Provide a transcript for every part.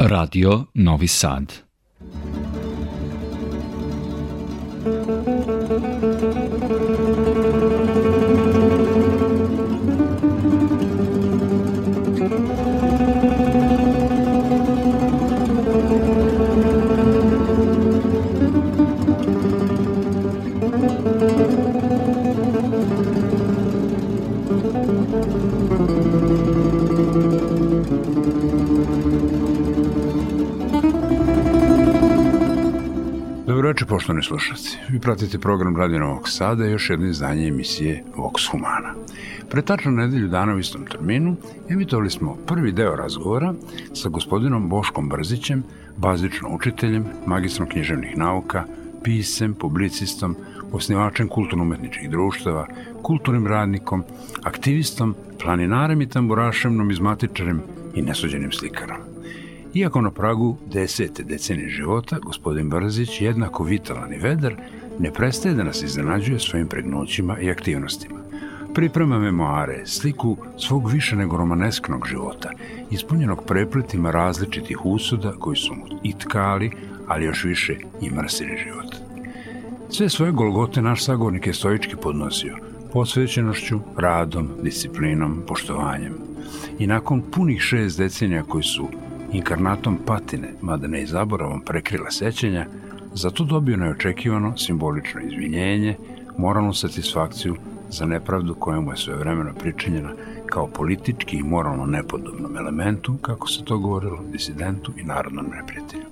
Radio Novi Sad. Poštovani slušalci, vi pratite program Radio Novog Sada i još jedno izdanje emisije Vox Humana. Pre tačno nedelju dana u istom terminu emitovali smo prvi deo razgovora sa gospodinom Boškom Brzićem, bazično učiteljem, magistrom književnih nauka, pisem, publicistom, osnivačem kulturno-umetničkih društava, kulturnim radnikom, aktivistom, planinarem i tamburašem, numizmatičarem i nesuđenim slikarom. Iako na pragu desete decenije života, gospodin Brzić, jednako vitalan i vedar, ne prestaje da nas iznenađuje svojim pregnućima i aktivnostima. Priprema memoare, sliku svog više nego romanesknog života, ispunjenog prepletima različitih usuda koji su mu i tkali, ali još više i mrsili život. Sve svoje golgote naš sagovornik je stoički podnosio, posvećenošću, radom, disciplinom, poštovanjem. I nakon punih šest decenija koji su inkarnatom patine, mada ne i zaboravom prekrila sećenja, zato dobio neočekivano simbolično izvinjenje, moralnu satisfakciju za nepravdu koja mu je svojevremeno pričinjena kao politički i moralno nepodobnom elementu, kako se to govorilo, disidentu i narodnom neprijatelju.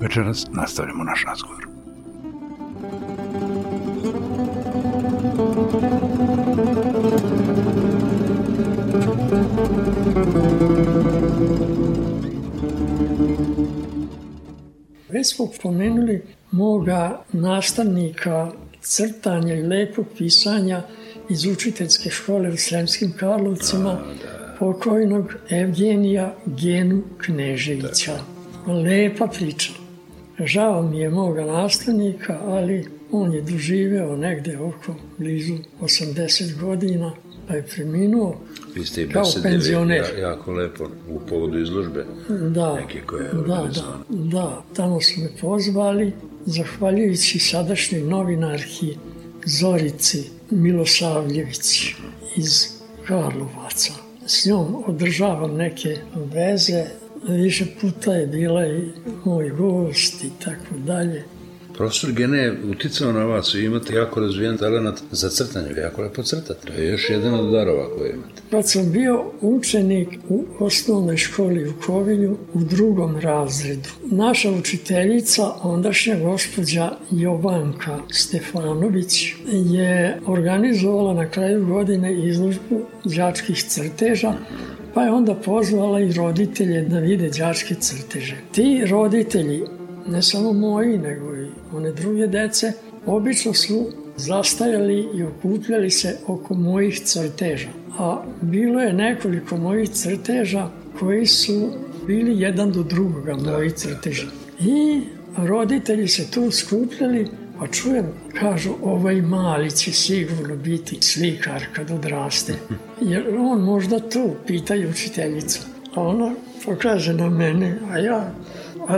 Večeras nastavljamo naš razgovor. smo pomenuli moga nastavnika crtanja i lepog pisanja iz učiteljske škole u Sremskim Karlovcima, pokojnog Evgenija Genu Kneževića. Lepa priča. Žao mi je moga nastavnika, ali on je doživeo negde oko blizu 80 godina, pa je preminuo vi ste i besedili jako lepo u povodu izložbe. Da, neke koje je da, da, da, tamo su me pozvali, zahvaljujući sadašnjoj novinarki Zorici Milosavljević iz Karlovaca. S njom održavam neke veze, više puta je bila i moj gost i tako dalje. Profesor Gene je uticao na vas, vi imate jako razvijen talent za crtanje, jako lepo crtate. To je još jedan od darova koje imate. Kad sam bio učenik u osnovnoj školi u Kovilju u drugom razredu, naša učiteljica, ondašnja gospođa Jovanka Stefanović, je organizovala na kraju godine izložbu đačkih crteža pa je onda pozvala i roditelje da vide đačke crteže. Ti roditelji ne samo moji, nego i one druge dece, obično su zastajali i okupljali se oko mojih crteža. A bilo je nekoliko mojih crteža koji su bili jedan do drugoga moji crteži. I roditelji se tu skupljali, pa čujem, kažu, ovaj mali će sigurno biti slikar kad odraste. Jer on možda tu, pitaju učiteljica. A ona pokaže na mene, a ja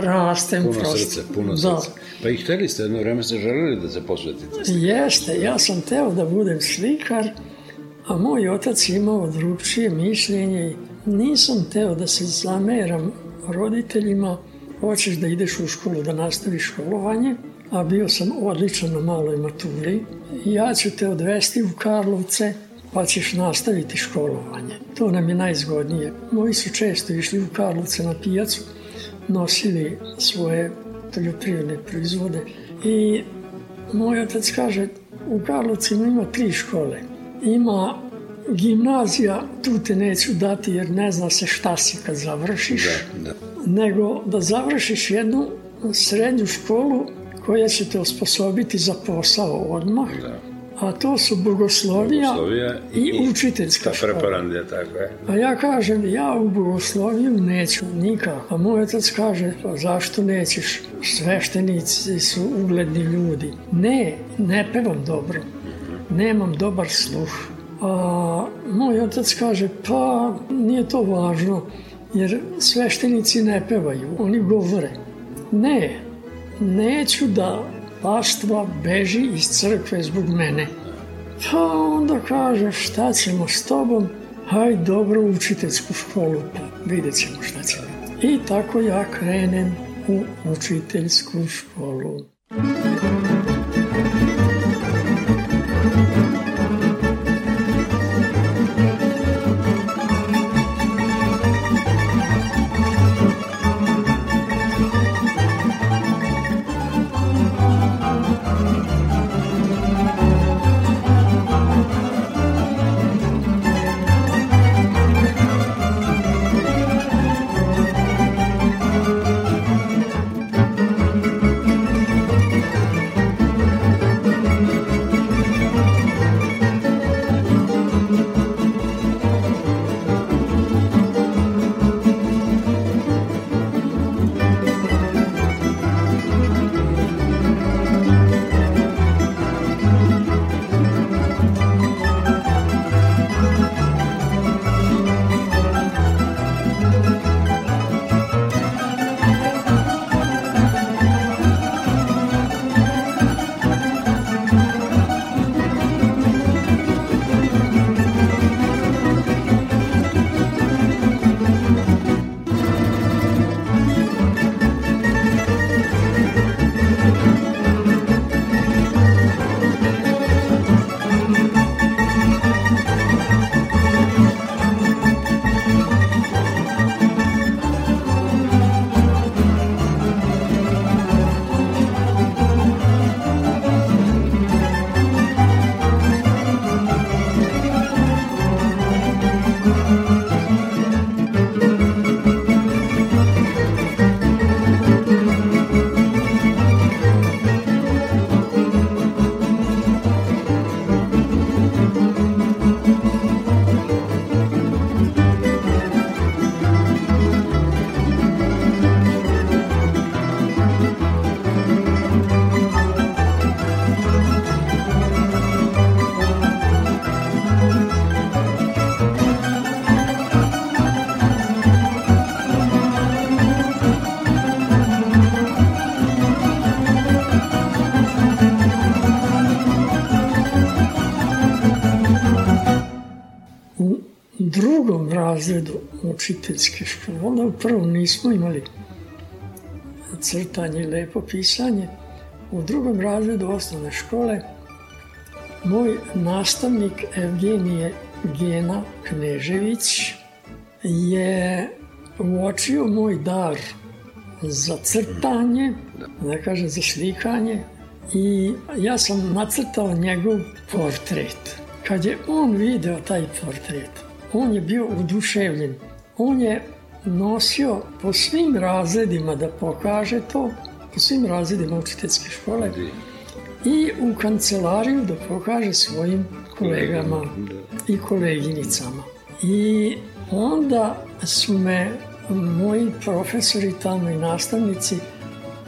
rastem puno prosto. Srce, puno da. srce. Pa i hteli ste jedno vreme, ste želeli da se posvetite Jeste, ja sam teo da budem slikar, a moj otac imao drugčije mišljenje nisam teo da se zameram roditeljima, hoćeš da ideš u školu, da nastaviš školovanje, a bio sam odličan na maloj maturi. Ja ću te odvesti u Karlovce, pa ćeš nastaviti školovanje. To nam je najzgodnije. Moji su često išli u Karlovce na pijacu, nosili svoje poljoprivredne proizvode i moj otac kaže u Karlovcima ima tri škole. Ima gimnazija, tu te neću dati jer ne zna se šta si kad završiš, da, da. nego da završiš jednu srednju školu koja će te osposobiti za posao odmah. Da a to su bogoslovija, bogoslovija i, i učiteljska škola. Preparandija, tako je. A ja kažem, ja u bogosloviju neću nikako. A moj otac kaže, pa zašto nećeš? Sveštenici su ugledni ljudi. Ne, ne pevam dobro. Nemam dobar sluh. A moj otac kaže, pa nije to važno, jer sveštenici ne pevaju, oni govore. Ne, neću da paštva beži iz crkve zbog mene. Pa onda kaže šta ćemo s tobom, haj dobro u učiteljsku školu pa vidjet ćemo šta ćemo. I tako ja krenem u učiteljsku školu. drugom razredu učiteljske škole. Onda u prvom nismo imali crtanje i lepo pisanje. U drugom razredu osnovne škole moj nastavnik Evgenije Gena Knežević je uočio moj dar za crtanje, da kažem za slikanje i ja sam nacrtao njegov portret. Kad je on video taj portret, on je bio oduševljen. On je nosio po svim razredima da pokaže to, po svim razredima učiteljske škole i u kancelariju da pokaže svojim kolegama da. i koleginicama. I onda su me moji profesori tamo i nastavnici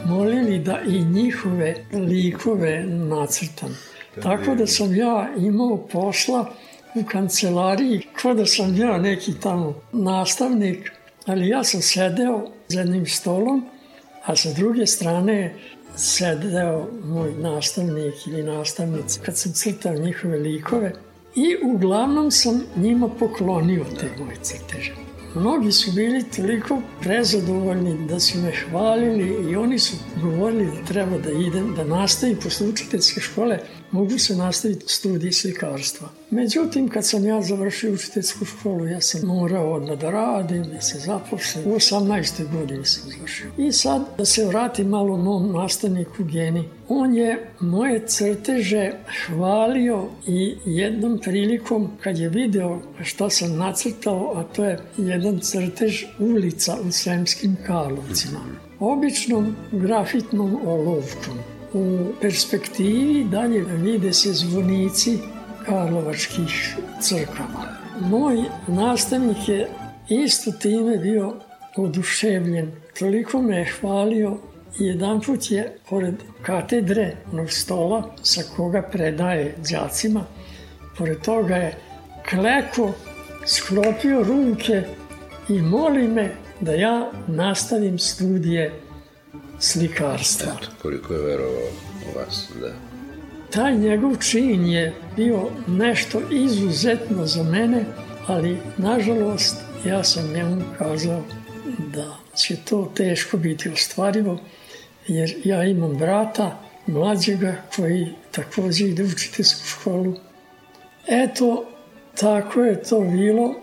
molili da i njihove likove nacrtam. Da, Tako da. da sam ja imao posla u kancelariji, kao da sam ja neki tamo nastavnik, ali ja sam sedeo za jednim stolom, a sa druge strane sedeo moj nastavnik ili nastavnica kad sam crtao njihove likove i uglavnom sam njima poklonio te moje crteže. Mnogi su bili toliko prezadovoljni da su me hvalili i oni su govorili da treba da idem, da nastavim posle učiteljske škole, mogu se nastaviti studij slikarstva. Međutim, kad sam ja završio učiteljsku školu, ja sam morao odmah da radim, da se zaposlim. U 18. godini sam završio. I sad da se vratim malo mom nastavniku Geni. On je moje crteže hvalio i jednom prilikom kad je video šta sam nacrtao, a to je jedan crtež ulica u Sremskim Karlovcima. Običnom grafitnom olovkom u perspektivi dalje vide se zvonici Karlovačkih crkava. Moj nastavnik je isto time bio oduševljen. Toliko me je hvalio i jedan put je pored katedre onog stola sa koga predaje džacima, pored toga je kleko sklopio ruke i moli me da ja nastavim studije slikarstva. Da, Eto, koliko je verovao u vas, da. Taj njegov čin je bio nešto izuzetno za mene, ali nažalost ja sam njemu kazao da će to teško biti ostvarivo, jer ja imam brata mlađega koji takođe ide u školu. Eto, tako je to bilo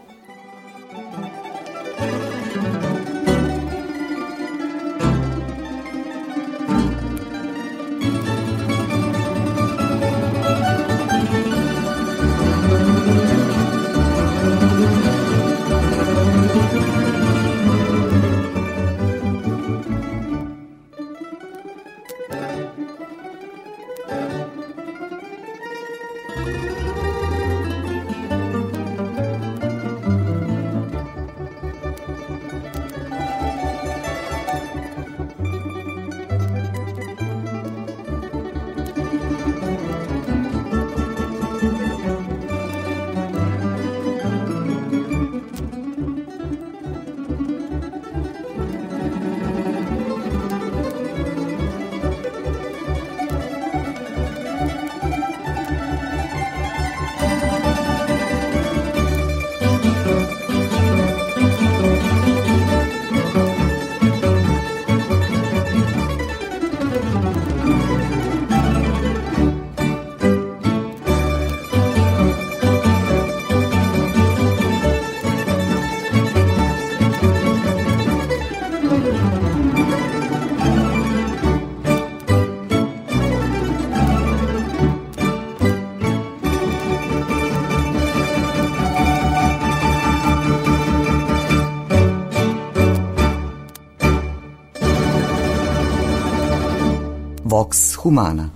Vox humana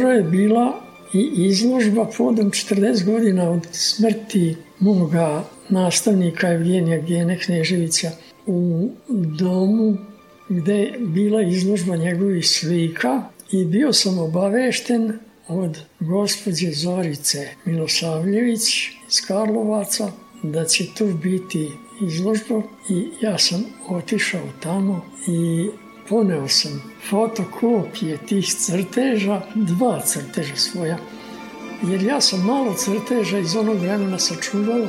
skoro je bila i izložba podom 40 godina od smrti moga nastavnika Evgenija Gene Kneževića u domu gde je bila izložba njegovih slika i bio sam obavešten od gospođe Zorice Milosavljević iz Karlovaca da će tu biti izložba i ja sam otišao tamo i poneo sam fotokopije tih crteža, dva crteža svoja, jer ja sam malo crteža iz onog vremena sačuvao,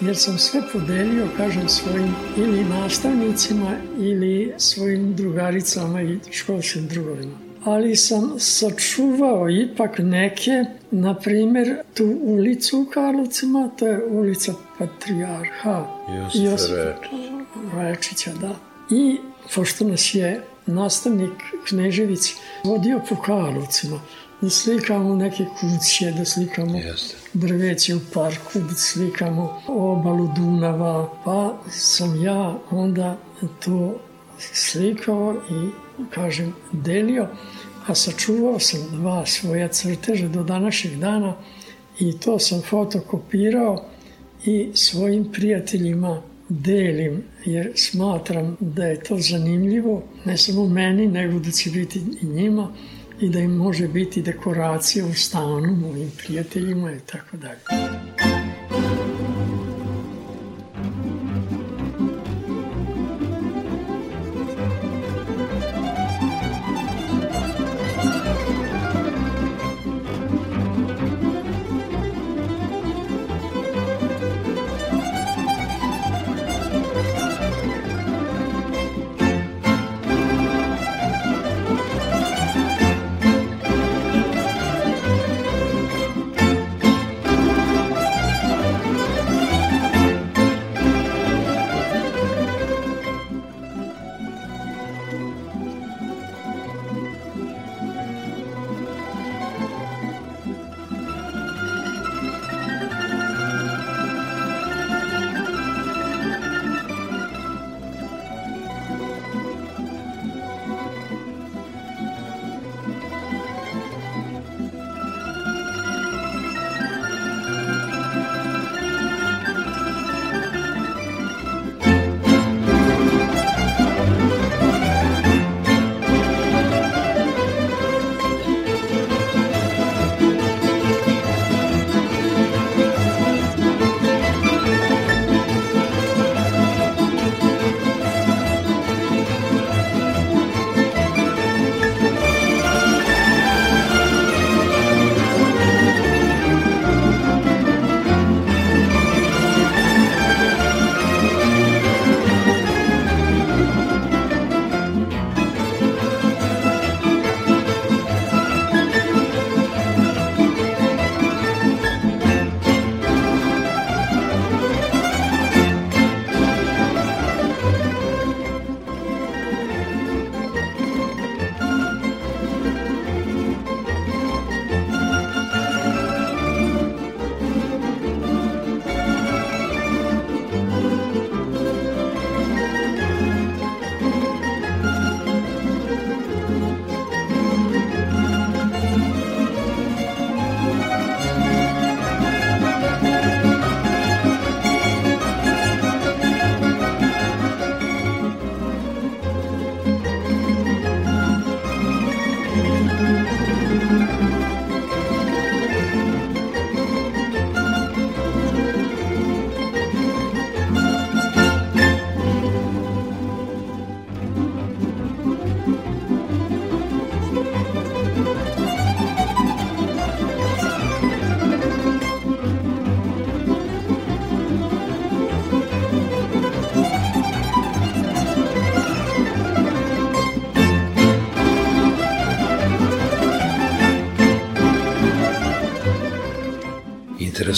jer sam sve podelio, kažem, svojim ili nastavnicima ili svojim drugaricama i školskim drugovima. Ali sam sačuvao ipak neke, na primjer, tu ulicu u Karlovcima, to je ulica Patrijarha Josipa Rečića, da. I pošto nas je nastavnik Knežević vodio po Karlovcima, da slikamo neke kuće, da slikamo Jeste. drveće u parku, da slikamo obalu Dunava, pa sam ja onda to slikao i, kažem, delio, a sačuvao sam dva svoja crteža do današnjeg dana i to sam fotokopirao i svojim prijateljima delim jer smatram da je to zanimljivo ne samo meni nego da će biti i njima i da im može biti dekoracija u stanu mojim prijateljima i tako dalje.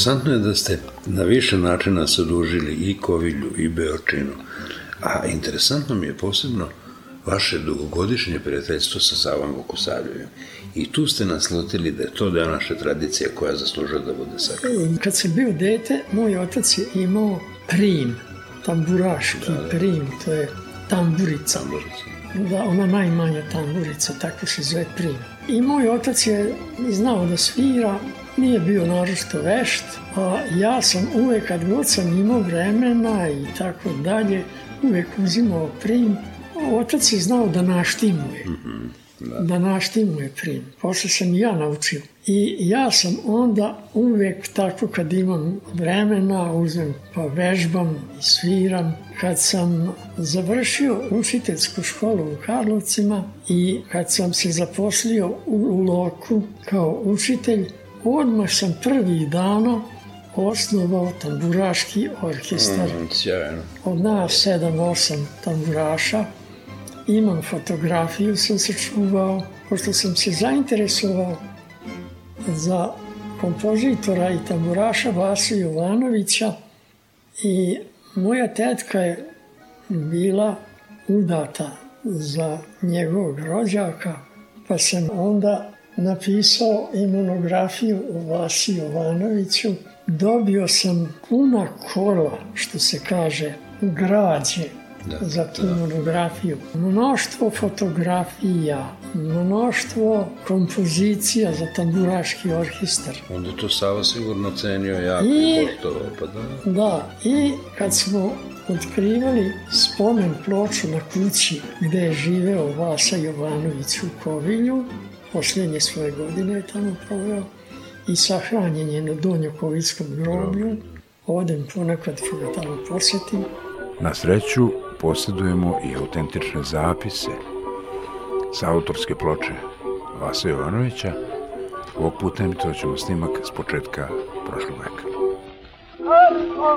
interesantno je da ste na više načina sadužili i Kovilju i Beočinu, a interesantno mi je posebno vaše dugogodišnje prijateljstvo sa Savom Vukosavljevim. I tu ste nas da je to deo naše tradicije koja zaslužuje da bude sakrana. E, kad sam bio dete, moj otac je imao prim, tamburaški da, da. prim, to je tamburica. tamburica. Da, ona najmanja tamburica, tako se zove prim. I moj otac je znao da svira, nije bio naročito vešt, a ja sam uvek kad god sam imao vremena i tako dalje, uvek uzimao prim. Otac je znao da naštimuje. Mm -hmm, da. da naštimuje prim. Posle sam ja naučio. I ja sam onda uvek tako kad imam vremena, uzmem pa vežbam i sviram. Kad sam završio učiteljsku školu u Karlovcima i kad sam se zaposlio u Loku kao učitelj, Odmah sam prvi dana osnovao tamburaški orkestar. Mm, sjajno. Od nas sedam, osam tamburaša. Imam fotografiju, sam se čuvao. Pošto sam se zainteresovao za kompozitora i tamburaša Vasu Jovanovića i moja tetka je bila udata za njegovog rođaka, pa sam onda napisao i monografiju o Vasi Jovanoviću. Dobio sam puna kola, što se kaže, građe da, za tu da. monografiju. Mnoštvo fotografija, mnoštvo kompozicija za tamburaški orkestar. Onda to Sava sigurno cenio jako I, to, pa da. Da, i kad smo otkrivali spomen ploču na kući gde je živeo Vasa Jovanović u Kovilju, posljednje svoje godine je tamo proveo i sahranjen je na Donjokovickom groblju. Odem ponekad kad ga tamo posjetim. Na sreću posjedujemo i autentične zapise sa autorske ploče Vasa Jovanovića. Ovog puta emitoćemo snimak s početka prošlog veka. Arko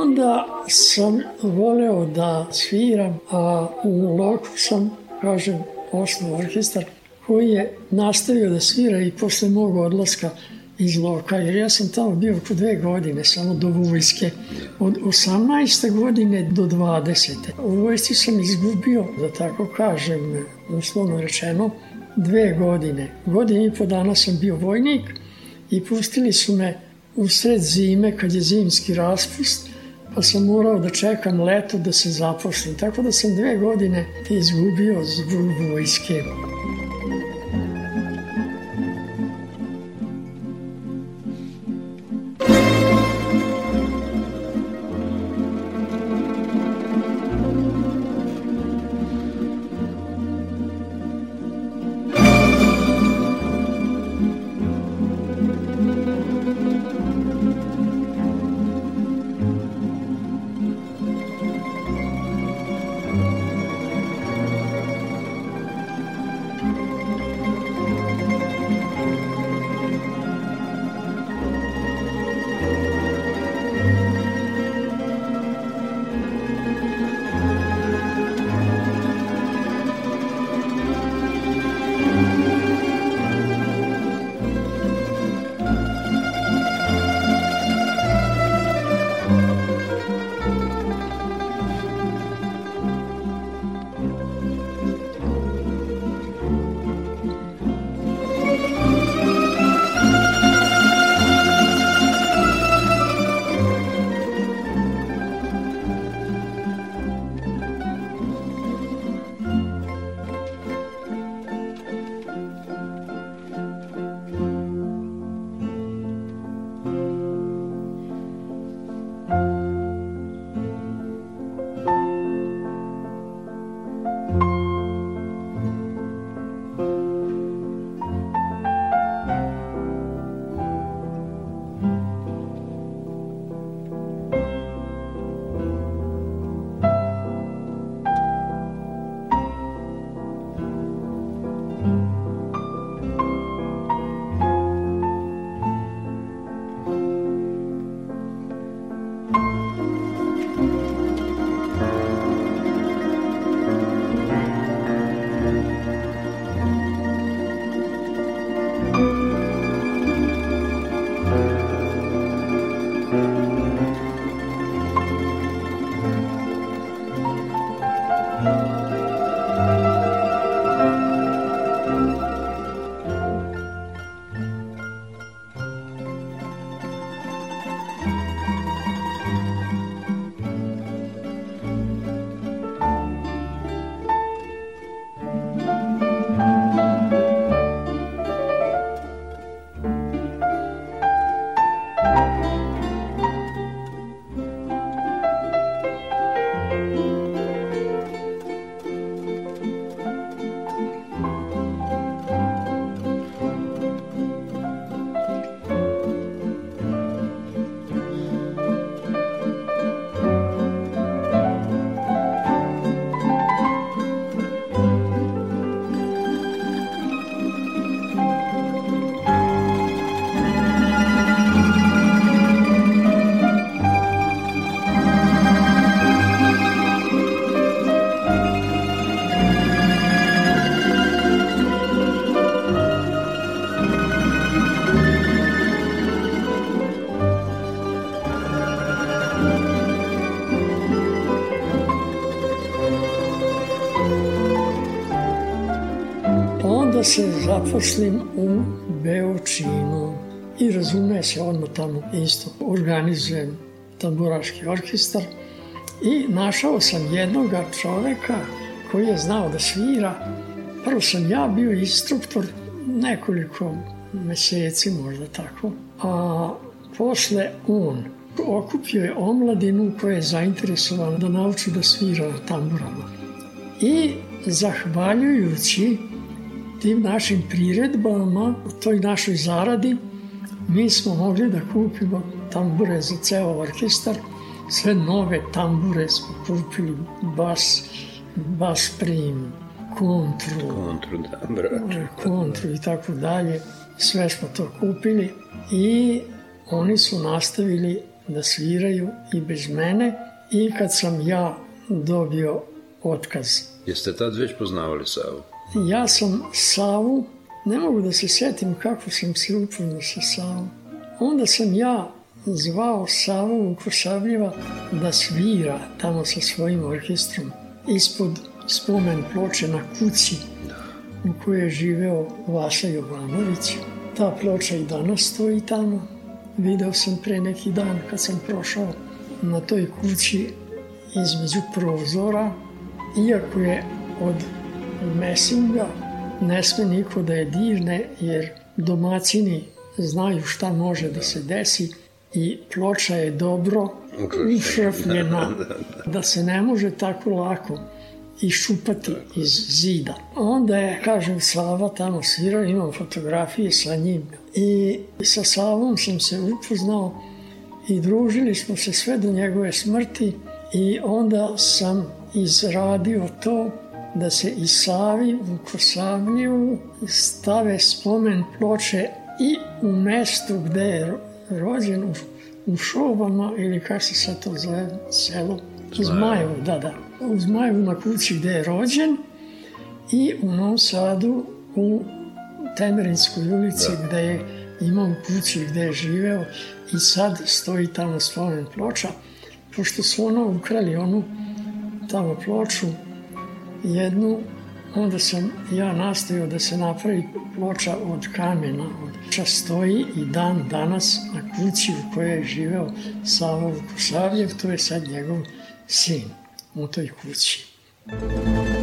onda sam voleo da sviram, a u loku sam, kažem, osnov orkestar koji je nastavio da svira i posle mog odlaska iz Loka, jer ja sam tamo bio oko dve godine, samo do vojske. Od 18. godine do 20. U vojsci sam izgubio, da tako kažem, uslovno rečeno, dve godine. Godine i po dana sam bio vojnik i pustili su me u sred zime, kad je zimski raspust, pa sam morao da čekam leto da se zaposlim. Tako da sam dve godine izgubio zbog vojske. zaposlim u Beočinu i razume se odmah tamo isto organizujem tamburaški orkestar i našao sam jednog čoveka koji je znao da svira. Prvo sam ja bio instruktor nekoliko meseci možda tako, a posle on okupio je omladinu koja je zainteresovana da nauči da svira tamburama. I zahvaljujući tim našim priredbama, u toj našoj zaradi, mi smo mogli da kupimo tambure za ceo orkestar, sve nove tambure smo kupili, bas, bas prim, kontru, kontru, da, braču, kontru i tako dalje, sve smo to kupili i oni su nastavili da sviraju i bez mene i kad sam ja dobio otkaz. Jeste tad već poznavali Savu? Ja sam Savu, ne mogu da se setim kako sam sručena sa Savom. Onda sam ja zvao Savu Vukosavljiva da svira tamo sa svojim orkestrom ispod spomen ploče na kući u kojoj je živeo Vasa Jovanović. Ta ploča i danas stoji tamo. Video sam pre neki dan kad sam prošao na toj kući između prozora, iako je od mesinga ne sme niko da je dirne jer domaćini znaju šta može da se da. desi i ploča je dobro ušrfljena da, da, da se ne može tako lako iščupati iz zida. Onda je, kažem, Slava tamo svirao, imam fotografije sa njim. I sa Slavom sam se upoznao i družili smo se sve do njegove smrti i onda sam izradio to da se i Savi u Kosavliju stave spomen ploče i u mestu gde je rođen u, u Šobama ili kako se sad to zove selo Zmajevo, da, da. U Zmajevu na kući gde je rođen i u Novom Sadu u Temerinskoj ulici da. gde je imao kuću gde je živeo i sad stoji tamo spomen ploča pošto su ono ukrali onu tamo ploču jednu, onda sam ja nastavio da se napravi ploča od kamena, od ča stoji i dan danas na kući u kojoj je živeo Savo Vukosavljev, to je sad njegov sin u toj kući. Thank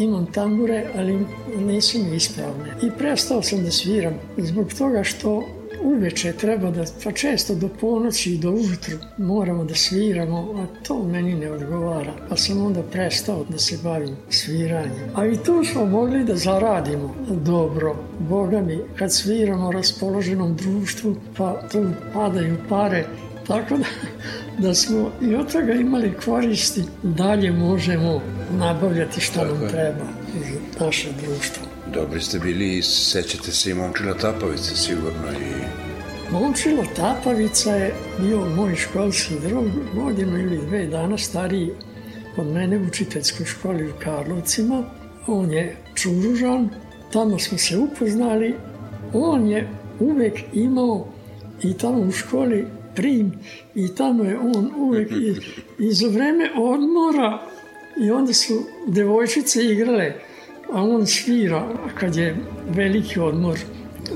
imam tambure, ali nisu mi ispravne. I prestao sam da sviram zbog toga što uveče treba da, pa često do ponoći i do ujutru moramo da sviramo, a to meni ne odgovara. Pa sam onda prestao da se bavim sviranjem. A i tu smo mogli da zaradimo dobro. Boga mi, kad sviramo raspoloženom društvu, pa tu padaju pare Tako da, da smo i od toga imali koristi. Dalje možemo nabavljati što Tako nam treba iz naše društvo. Dobri ste bili i sećate se i Momčila Tapavice sigurno i... Momčilo Tapavica je bio moj školski drug godinu ili dve dana stariji od mene u učiteljskoj školi u Karlovcima. On je čuružan, tamo smo se upoznali. On je uvek imao i tamo u školi prim i tamo je on uvijek i, i za vreme odmora i onda su devojčice igrale, a on svira kad je veliki odmor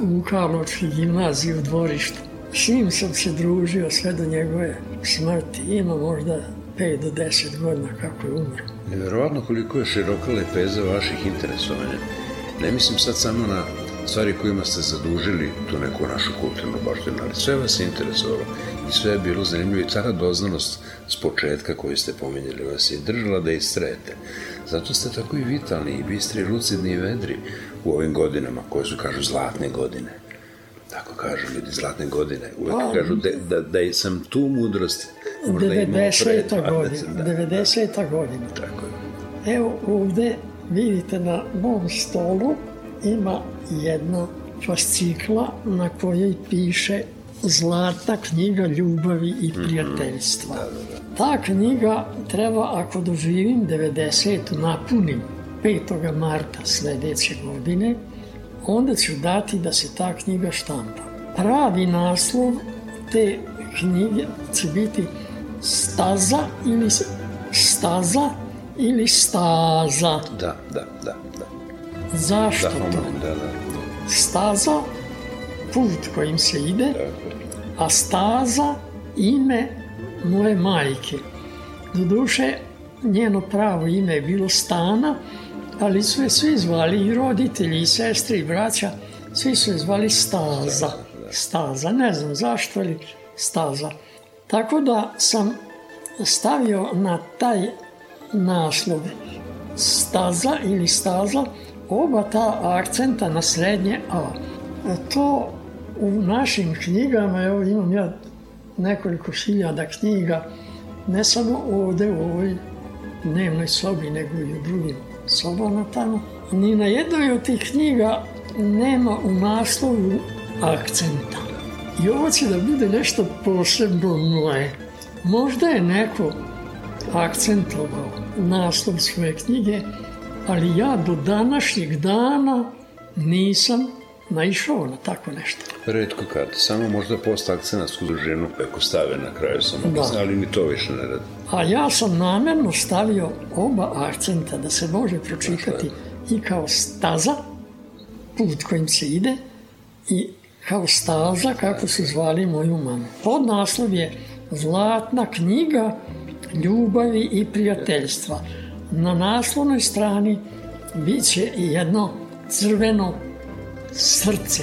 u Karlovačkoj gimnaziji u dvorištu. S njim sam se družio sve do njegove smrti. Ima možda 5 do 10 godina kako je umro. Neverovatno koliko je široka lepeza vaših interesovanja. Ne mislim sad samo na stvari kojima ste zadužili tu neku našu kulturnu baštinu, ali sve vas je interesovalo i sve je bilo zanimljivo i ta radoznanost s početka koju ste pomenjali vas je držala da istrete. Zato ste tako i vitalni i bistri, lucidni i vedri u ovim godinama koje su, kažu, zlatne godine. Tako kažu ljudi, zlatne godine. Uvek A, kažu da, da, da, da sam tu mudrost. Možda 90. godina. Da, 90. Da. godina. Tako je. Evo ovde vidite na mom stolu ima jedna fascikla na kojoj piše Zlata knjiga ljubavi i mhm. prijateljstva. Da, da, da. Ta knjiga treba, ako doživim 90, napunim 5. marta sledeće godine, onda ću dati da se ta knjiga štampa. Pravi naslov te knjige će biti Staza ili Staza ili Staza. Da, da, da, da. Zašto da, to? Da, da. Staza, put kojim se ide, a staza ime moje majke. Doduše, njeno pravo ime je bilo Stana, ali su je svi zvali, i roditelji, i sestri, i braća, svi su je zvali Staza. Da, da. Staza, ne znam zašto, ali Staza. Tako da sam stavio na taj naslov Staza ili Staza, oba ta akcenta na srednje A. E, to u našim knjigama, evo imam ja nekoliko hiljada knjiga, ne samo ovde u ovoj dnevnoj sobi, nego i u drugim sobama tamo. Ni na jednoj od tih knjiga nema u naslovu akcenta. I ovo će da bude nešto posebno moje. Možda je neko akcentovao naslov svoje knjige, ali ja do današnjeg dana nisam naišao na tako nešto. Redko kad, samo možda post akcenatsku dužinu eko stave na kraju sam da. ali ni to više ne radi. A ja sam namerno stavio oba akcenta da se može pročitati dakle. i kao staza, put kojim se ide, i kao staza kako su dakle. zvali moju mamu. Pod naslov je Zlatna knjiga ljubavi i prijateljstva na naslovnoj strani biće jedno crveno srce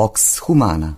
Vox humana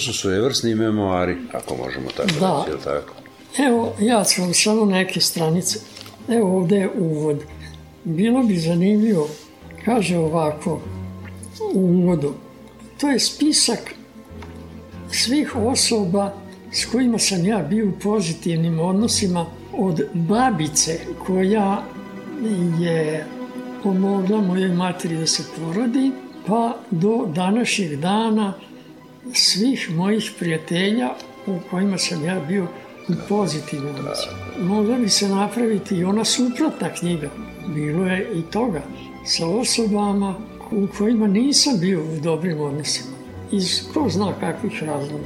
su svojevrsni memoari, ako možemo tako da. reći, tako? Evo, ja ću vam samo neke stranice. Evo ovde je uvod. Bilo bi zanimljivo, kaže ovako, u uvodu. To je spisak svih osoba s kojima sam ja bio u pozitivnim odnosima od babice koja je pomogla mojoj materi da se porodi, pa do današnjeg dana svih mojih prijatelja u kojima sam ja bio u i pozitivan. Da. Mogla bi se napraviti i ona suprotna knjiga. Bilo je i toga. Sa osobama u kojima nisam bio u dobrim odnosima. Iz ko zna kakvih razloga.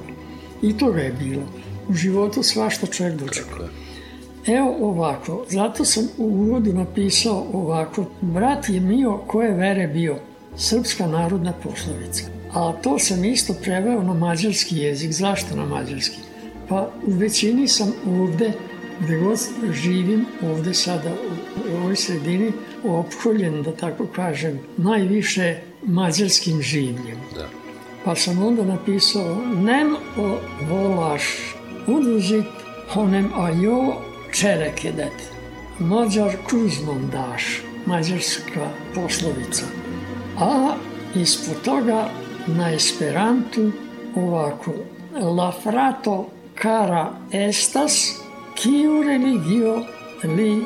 I toga je bilo. U životu svašta čovjek dočekao. Evo ovako, zato sam u uvodu napisao ovako, brat je mio koje vere bio, srpska narodna poslovica a to sam isto preveo na mađarski jezik. Zašto na mađarski? Pa u većini sam ovde, gde god živim, ovde sada u ovoj sredini, opkoljen, da tako kažem, najviše mađarskim življem. Da. Pa sam onda napisao Nem o volaš uduzit honem a jo čerek jedet. Mađar kuznom daš, mađarska poslovica. A ispod toga na esperantu ovako. La frato cara estas, kiu religio li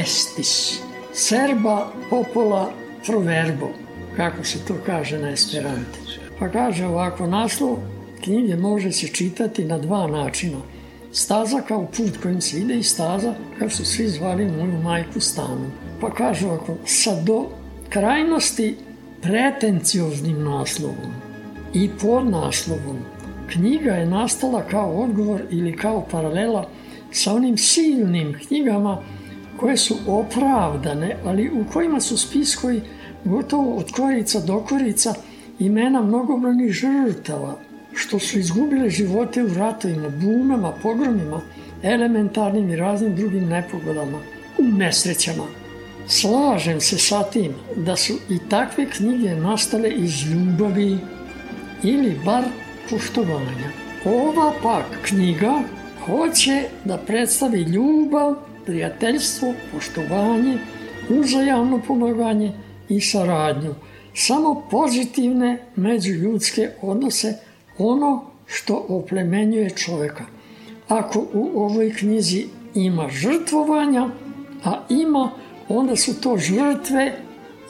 estis. Serba popola proverbo, kako se to kaže na esperantu. Pa kaže ovako naslov, knjige može se čitati na dva načina. Staza kao put kojim se ide i staza, kao su svi zvali moju majku stanu. Pa kaže ovako, sa do krajnosti pretencioznim naslovom i naslovom Knjiga je nastala kao odgovor ili kao paralela sa onim silnim knjigama koje su opravdane, ali u kojima su spiskovi gotovo od korica do korica imena mnogobrojnih žrtava, što su izgubile živote u ratovima, bunama, pogromima, elementarnim i raznim drugim nepogodama, u nesrećama. Slažem se sa tim da su i takve knjige nastale iz ljubavi ili bar poštovanja. Ova pak knjiga hoće da predstavi ljubav, prijateljstvo, poštovanje, uzajamno pomaganje i saradnju. Samo pozitivne međuljudske odnose, ono što oplemenjuje čoveka. Ako u ovoj knjizi ima žrtvovanja, a ima onda su to žrtve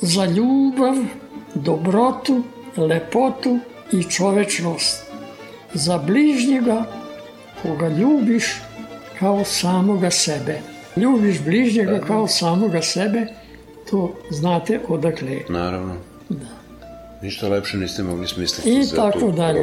za ljubav, dobrotu, lepotu i čovečnost. Za bližnjega koga ljubiš kao samoga sebe. Ljubiš bližnjega da. kao samoga sebe, to znate odakle. Naravno. Da. Ništa lepše niste mogli smisliti I za tako tu dalje.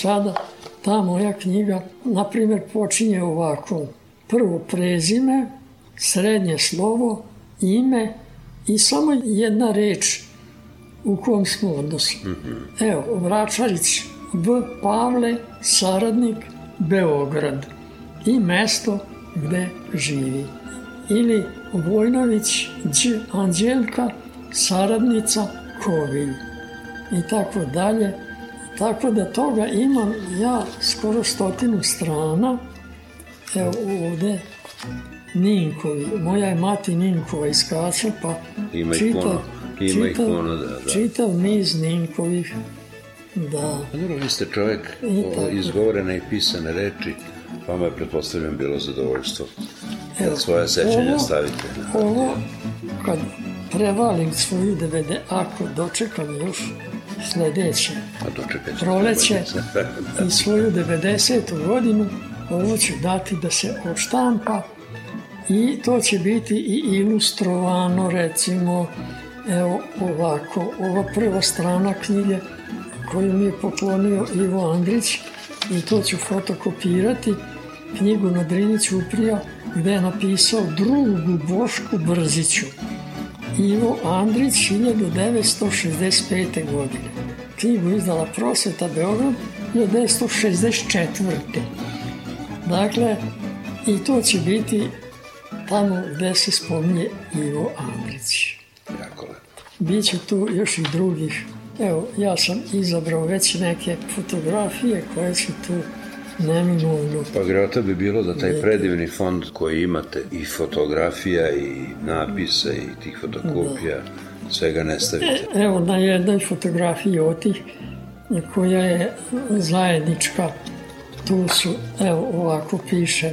sada ta moja knjiga, na primjer, počinje ovako. Prvo prezime, srednje slovo, ime i samo jedna reč u kom smo odnosu. Mm -hmm. Evo, Vračarić, B. Pavle, saradnik, Beograd i mesto gde živi. Ili Vojnović, Đ. Anđelka, saradnica, Kovilj i tako dalje Tako da toga imam ja skoro stotinu strana. Evo ovde Ninkovi, moja je mati Ninkova iz Kača, pa ima čitav, Ima čitav, puno, da, da. čitav niz Ninkovih. Da. A pa dobro, vi ste čovjek izgovorene i pisane reči, vama je pretpostavljam bilo zadovoljstvo. Evo, svoje sećanje ovo, stavite. Ovo, kad prevalim svoju DVD, ako dočekam još A sljedeće proleće i svoju 90. godinu ovo ću dati da se odštampa i to će biti i ilustrovano recimo evo ovako ova prva strana knjige koju mi je poklonio Ivo Andrić i to ću fotokopirati knjigu na Driniću uprija gdje je napisao drugu Bošku Brziću Ivo Andrić 1965. godine. Knjigu izdala Prosveta Beograd 1964. Dakle, i to će biti tamo gde se spominje Ivo Andrić. Jako lepo. Biće tu još i drugih. Evo, ja sam izabrao već neke fotografije koje su tu neminovno. Pa grota bi bilo da taj predivni fond koji imate i fotografija i napisa i tih fotokopija da. svega nestavite. E, evo na jednoj fotografiji otih koja je zajednička tu su, evo ovako piše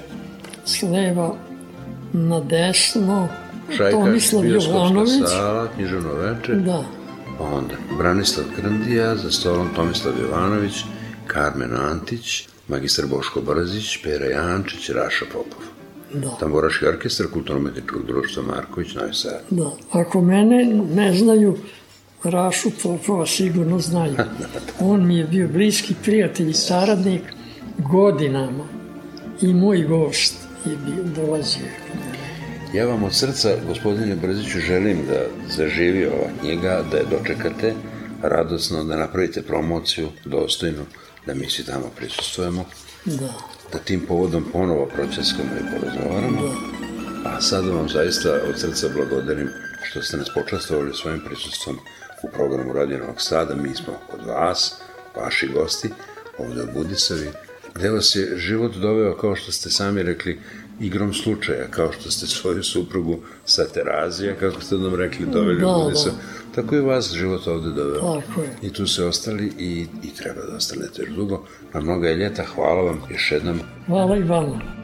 s leva na desno Šajkaš, Tomislav Jovanović sala, književno veče da. pa onda Branislav Grandija za stolom Tomislav Jovanović Karmen Antić magistar Boško Brzić, Pera Jančić, Raša Popov. Da. Tamboraški orkestar Kulturno-umetničkog društva Marković, Novi Sad. Da. Ako mene ne znaju, Rašu Popova sigurno znaju. Da, da. On mi je bio bliski prijatelj i saradnik godinama i moj gost je bio, dolazio. Ja vam od srca, gospodine Brziću, želim da zaživi ova knjiga, da je dočekate radosno, da napravite promociju dostojnu da mi svi tamo prisustujemo. Da. Da tim povodom ponovo pročeskamo i porazgovaramo. Da. A sada vam zaista od srca blagodarim što ste nas počastovali svojim prisustvom u programu Radio Novog Sada. Mi smo kod vas, vaši gosti, ovde u Budisavi, gde vas je život doveo, kao što ste sami rekli, igrom slučaja, kao što ste svoju suprugu sa terazija, kako ste nam rekli, doveli da, u Budisa. Da. Tako je vas život ovde doveo. Tako je. I tu se ostali i, i treba da ostanete još dugo. Na mnoga je ljeta. Hvala vam još jednom. Hvala i vama.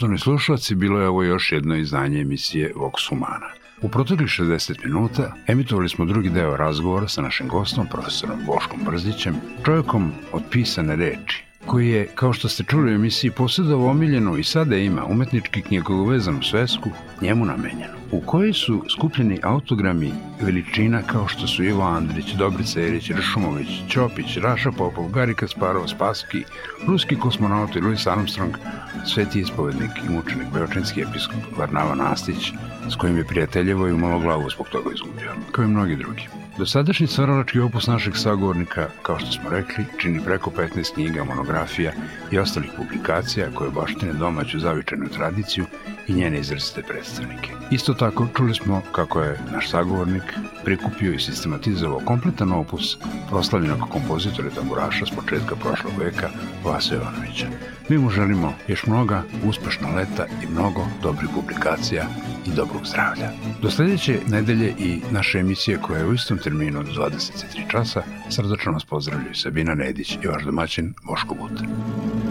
Poštovni slušalci, bilo je ovo još jedno izdanje emisije Vox Humana. U proteklih 60 minuta emitovali smo drugi deo razgovora sa našim gostom, profesorom Boškom Brzićem, čovjekom od pisane reči, koji je, kao što ste čuli u emisiji, posjedao omiljenu i sada ima umetnički knjigovezanu svesku njemu namenjenu u kojoj su skupljeni autogrami veličina kao što su Ivo Andrić, Dobrica Erić, Ršumović, Ćopić, Raša Popov, Gari Kasparov, Spaski, ruski kosmonaut i Louis Armstrong, sveti ispovednik i mučenik, beočinski episkop Varnava Nastić, s kojim je prijateljevo i malo glavu zbog toga izgubio, kao i mnogi drugi. Dosadašnji stvaralački opus našeg sagovornika, kao što smo rekli, čini preko 15 knjiga, monografija i ostalih publikacija koje baštine domaću zavičajnu tradiciju i njene izrazite predstavnike. Isto tako, čuli smo kako je naš sagovornik prikupio i sistematizovao kompletan opus proslavljenog kompozitora i tamburaša s početka prošlog veka Vasa Jovanovića. Mi mu želimo još mnoga uspešna leta i mnogo dobrih publikacija i dobrog zdravlja. Do sledeće nedelje i naše emisije koja je u istom terminu od 23 časa, srdačno vas pozdravljaju Sabina Nedić i vaš domaćin Boško Buta.